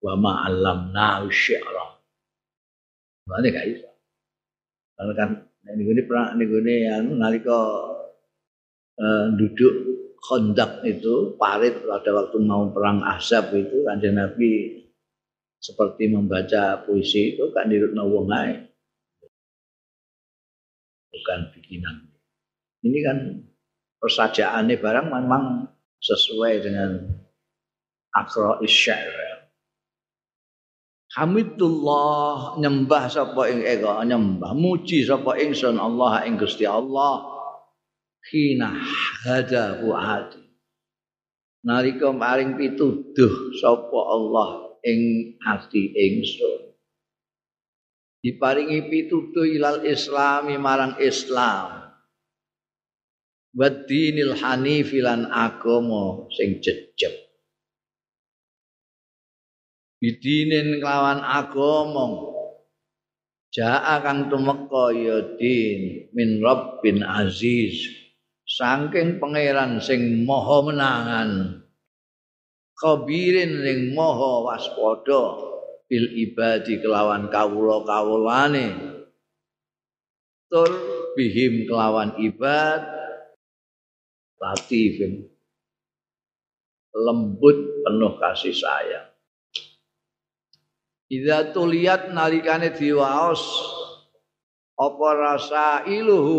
Wa ma'allamna syi'ra. Mana gak bisa. Karena kan ini gini pernah ini gini yang nalika uh, duduk kondak itu parit pada waktu mau perang Ahzab itu kanjeng Nabi seperti membaca puisi itu kan dirut wong bukan bikinan. Ini kan persajaannya barang memang sesuai dengan akro isyair Hamidullah nyembah sapa ing ego nyembah muji sapa ingsun Allah ing Gusti Allah. Khina hada fuadi nalika paring pituduh sapa Allah ing ati ingsun. Diparingi pituduh ilal islami marang Islam. Wadinil hanifilan agama sing jejeg bidinin kelawan agama Ja'a kang tumeka ya din min Rabbin aziz. Saking pangeran sing maha menangan. Kabirin sing maha waspada bil ibadi kelawan kawula-kawulane. Tur bihim kelawan ibad latifin lembut penuh kasih sayang Idza tuliyat nalikane diwaos apa rasa iluhu?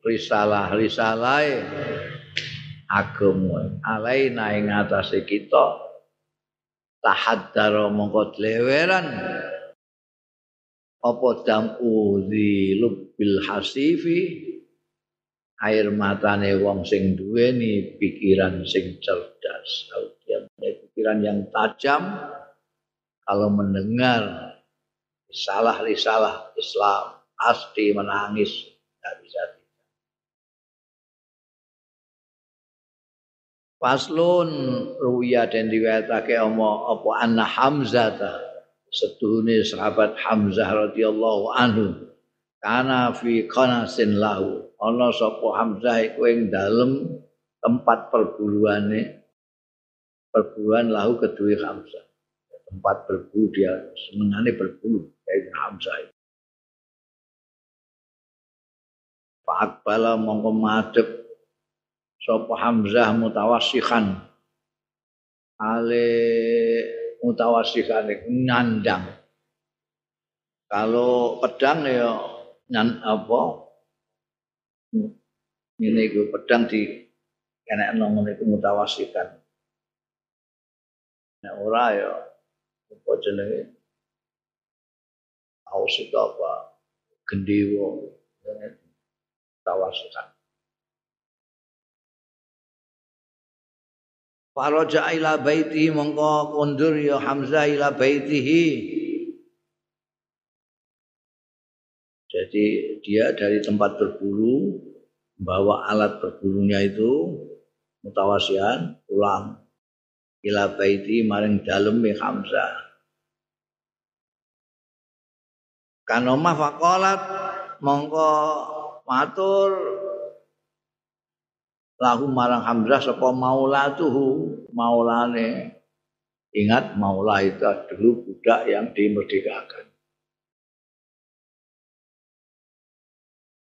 Risalah-risalah agama alaina ing atase kita. Tahaddara mongko leweran apa damu di lubil hasifi? Air matane wong sing duweni pikiran sing cerdas. Pikiran yang tajam kalau mendengar risalah-risalah Islam pasti menangis. Tidak bisa Faslun ruya dan riwayatake omo apa anna Hamzah setuhune sahabat Hamzah radhiyallahu anhu. Kana fi qanasin lahu. Ana sapa Hamzah iku ing dalem tempat perburuane perburuan lahu kedue Hamzah tempat berburu dia senengane berburu kayak Hamzah Pak Akbala mongko madhep sapa Hamzah mutawassihan ale mutawassihan nandang Kalau pedang ya nyan apa? Ini itu pedang di enek nongon itu mutawasikan. Nek ora ya apa jenenge? Aus itu apa? Gendewo. Tawasikan. Faraja ila baiti mongko kundur ya Hamzah ila baitihi. Jadi dia dari tempat berburu bawa alat berbulunya itu mutawasian pulang ila baiti maring dalem Hamzah. Kanoma fakolat mongko matur. Lahu marang Hamzah sapa maulatuhu maulane. Ingat maula itu dulu budak yang dimerdekakan.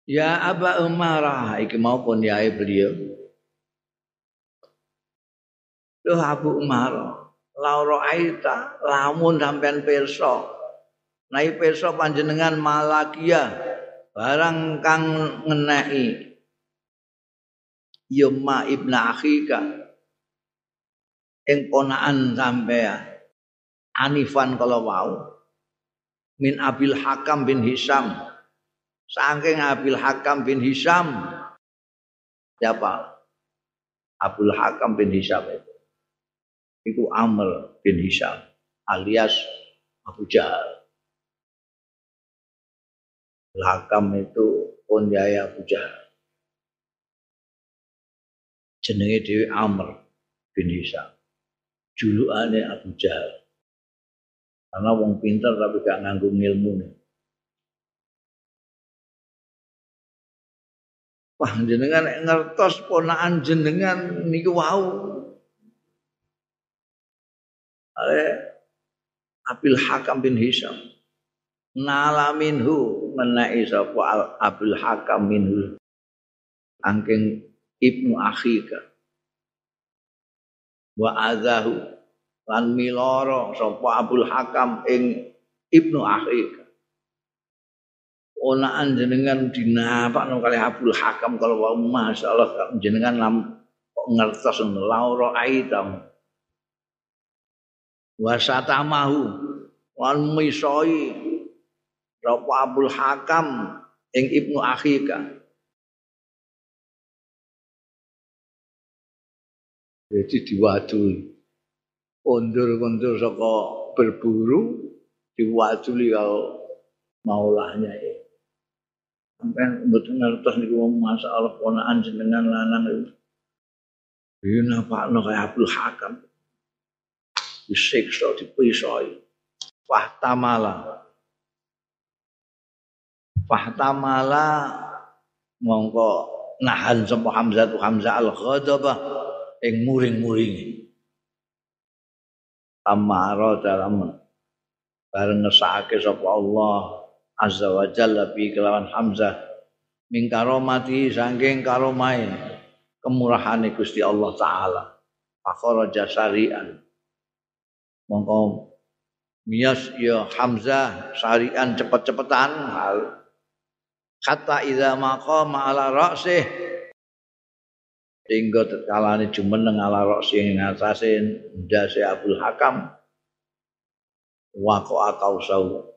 Ya Aba Umarah iki mau kunyai beliau Loh Abu Umar. Lauro Aita lamun sampean perso Nai perso panjenengan malakia. Barang kang ngenai Yuma ibn akhika. Ing ponaan sampean. Anifan kalau mau min Abil Hakam bin Hisam. Saking Abil Hakam bin Hisam. Siapa? Abdul Hakam bin Hisam itu itu Amr bin Hisam alias Abu Jahal Hakam itu ponjaya Abu Jahal jenenge dhewe Amr bin Hisam. Julukane Abu Jahal. Karena wong pinter tapi gak nganggo ilmu nih. Wah jenengan ngertos ponaan jenengan niku wau. Ale Abil Hakam bin Hisam. Nala minhu menai sapa Abil Hakam minhu. Angking ibnu akhika wa azahu lan miloro sapa Abdul Hakam ing ibnu akhika onaan jenengan dinapakno kali Abdul Hakam kalau wa masyaallah jenengan lam kok ngertos lauro aitam wa satamahu lan misoi sapa Abdul Hakam ing ibnu akhika Jadi diwaduli. Undur-undur saka berburu diwaduli kalau maulahnya ya. Sampai mboten ngertos niku masalah ponaan jenengan lanang itu. Ini napakno kaya Abdul Hakam. Disiksa, dipisoi. Fahtamala. Fahtamala mongko nahan sapa Hamzah tu Hamzah al-Ghadabah ing muring-muringi. Amara dalam bareng ngesake sapa Allah azza wa jalla bi kelawan Hamzah min karomati saking karomai kemurahane Gusti Allah taala. Fakharaja syari'an. Mongko mias ya Hamzah syari'an cepet-cepetan. Hal. Kata idza maqama ala ra'sih. Sehingga tetkalane jumeneng ala roksi ing ngatasi ndase Abdul Hakam. Waqa'a qausahu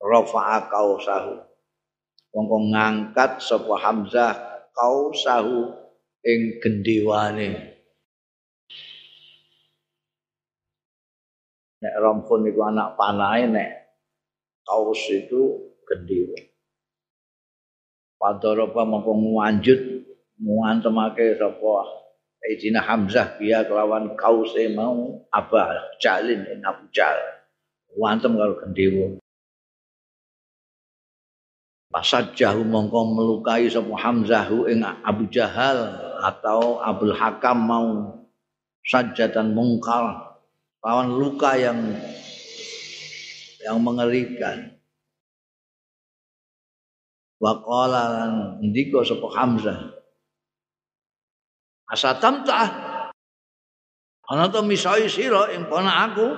rafa'a qausahu wong ngangkat sapa Hamzah qausahu ing gendewane nek rompun niku anak panahe nek kaus itu gendewa Padoroba mongko nganjut muantemake sapa Sayyidina Hamzah biya kelawan kause mau Abah Jalin Abu Jal. Wantem karo gendewa. Pasat jahu mongko melukai sapa Hamzahu ing Abu Jahal atau Abdul Hakam mau sajatan mungkal lawan luka yang yang mengerikan. Waqala lan ndika sapa Hamzah Asatam ta. Ana to misai sira ing aku.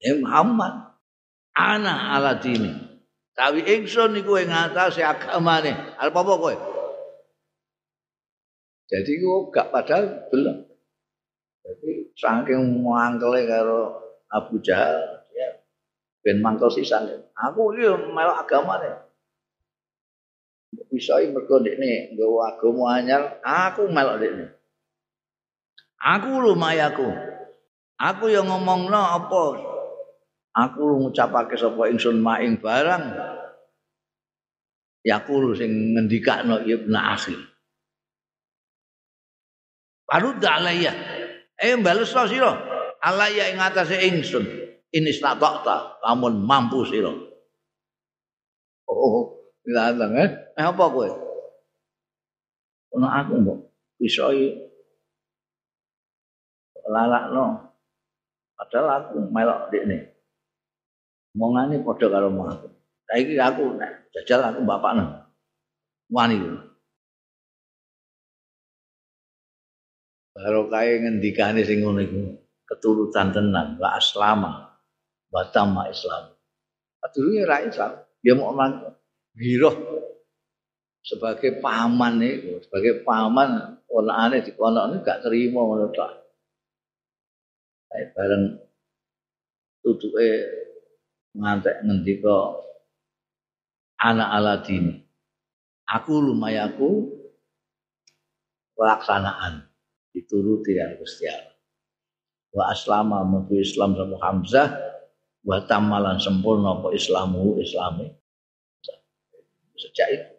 Ya Muhammad. ana ala dini tapi ingsun niku ing atase agamane apa apa kowe jadi ku gak padahal belum saking mangkele karo Abu Jahal ya. Ben mangkel sisan. Aku iki melok agamane bisa mergo ndekne nggawa agama anyar aku melok ndekne. Aku lumayaku aku. Yang ngomongno apa? Aku ngucapake sapa ingsun maing barang? Ya aku sing ngendikakno ibnu akhi Lalu dalaya, eh bales sira, alaya ing atase ingsun, ini tak lamun mampu sira. Oh, latang eh, eh apa kowe? Ono aku mbok bisa lalakno. Padahal aku melok dekne. Omongane padha karo aku. Saiki aku nek jajal aku bapakno. Wani. Baru kaya ngendikane sing ngono iku keturutan tenan wa aslama wa tamma Islam. Adune ra Islam, dia mau orang giroh sebagai paman itu, sebagai paman kono ini gak terima ngono tok. Kayak bareng tutuke ngantek ngendika anak aladini aku lumayaku pelaksanaan dituruti yang Gusti Allah wa aslama mutu Islam sama Hamzah wa tamalan sempurna apa Islamu Islami. Sejak itu.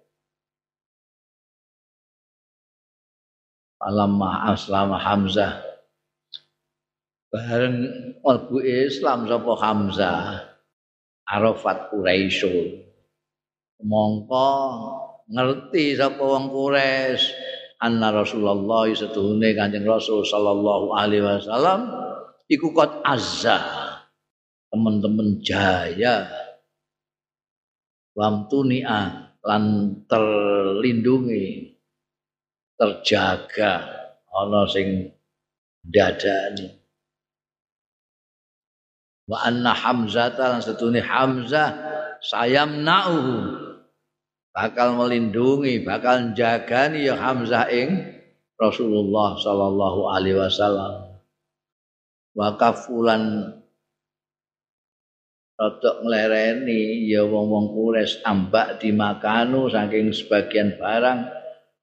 Alamah aslama Hamzah. Bareng mlebu Islam sapa Hamzah. Arafat Quraisyun. Mongko ngerti sapa wong Quraisy anna Rasulullah setuhune Kanjeng Rasul sallallahu alaihi wasallam iku kot azza teman-teman jaya. Wamtunia lan terlindungi terjaga ana sing dadani wa anna hamzah lan setune hamzah sayamna'uhu bakal melindungi bakal jagani ya hamzah ing Rasulullah sallallahu alaihi wasallam wa kafulan rodok nglereni ya wong-wong kures ambak dimakanu saking sebagian barang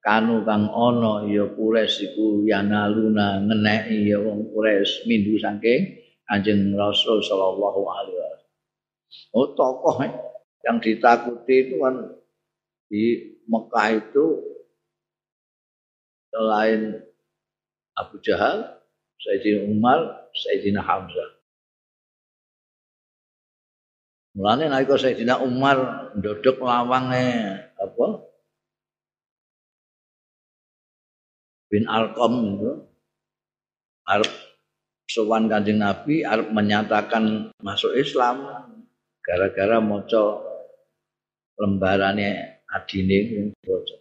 kanu kang ana ya kures iku yanaluna ngeneki ya wong kures mindu saking Kanjeng Rasul sallallahu alaihi wasallam. Oh tokoh yang ditakuti itu kan di Mekah itu selain Abu Jahal, Sayyidina Umar, Sayyidina Hamzah. Mulane nalika Sayyidina Umar ndodok lawange apa? Bin Alqam itu arep sowan Kanjeng Nabi arep menyatakan masuk Islam gara-gara maca lembarane adine maca.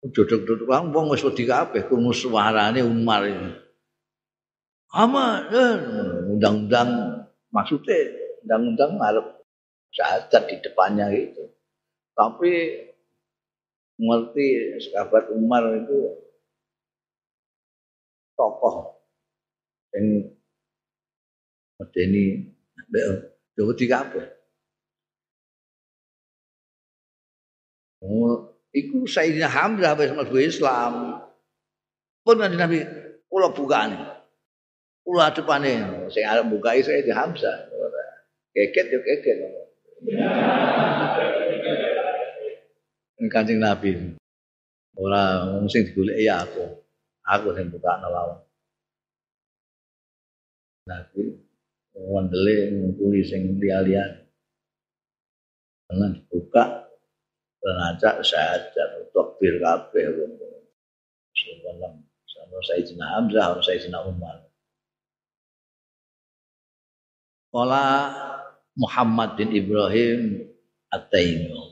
Duduk-duduk wong wong wis wedi kabeh krungu suarane Umar ini. Ama eh, undang-undang maksudnya undang-undang arep syahadat di depannya itu. Tapi ngerti sahabat Umar itu tokoh yang medeni Jawa di kabeh. Iku Sayyidina Hamzah wis mlebu Islam. Pun nanti Nabi kula bukane. Kula adepane sing arep bukai Sayyidina Hamzah. Keket yo keket. Kanjeng Nabi. Ora wong sing digoleki ya aku. Aku sing buka lawan. Nabi wandele ngukuli sing liya-liya. Karena dibuka dan ajak syahadat takbir kabeh wong. Sallallahu sama Sayyidina Hamzah sama Sayyidina Umar. Kala Muhammad bin Ibrahim At-Taimi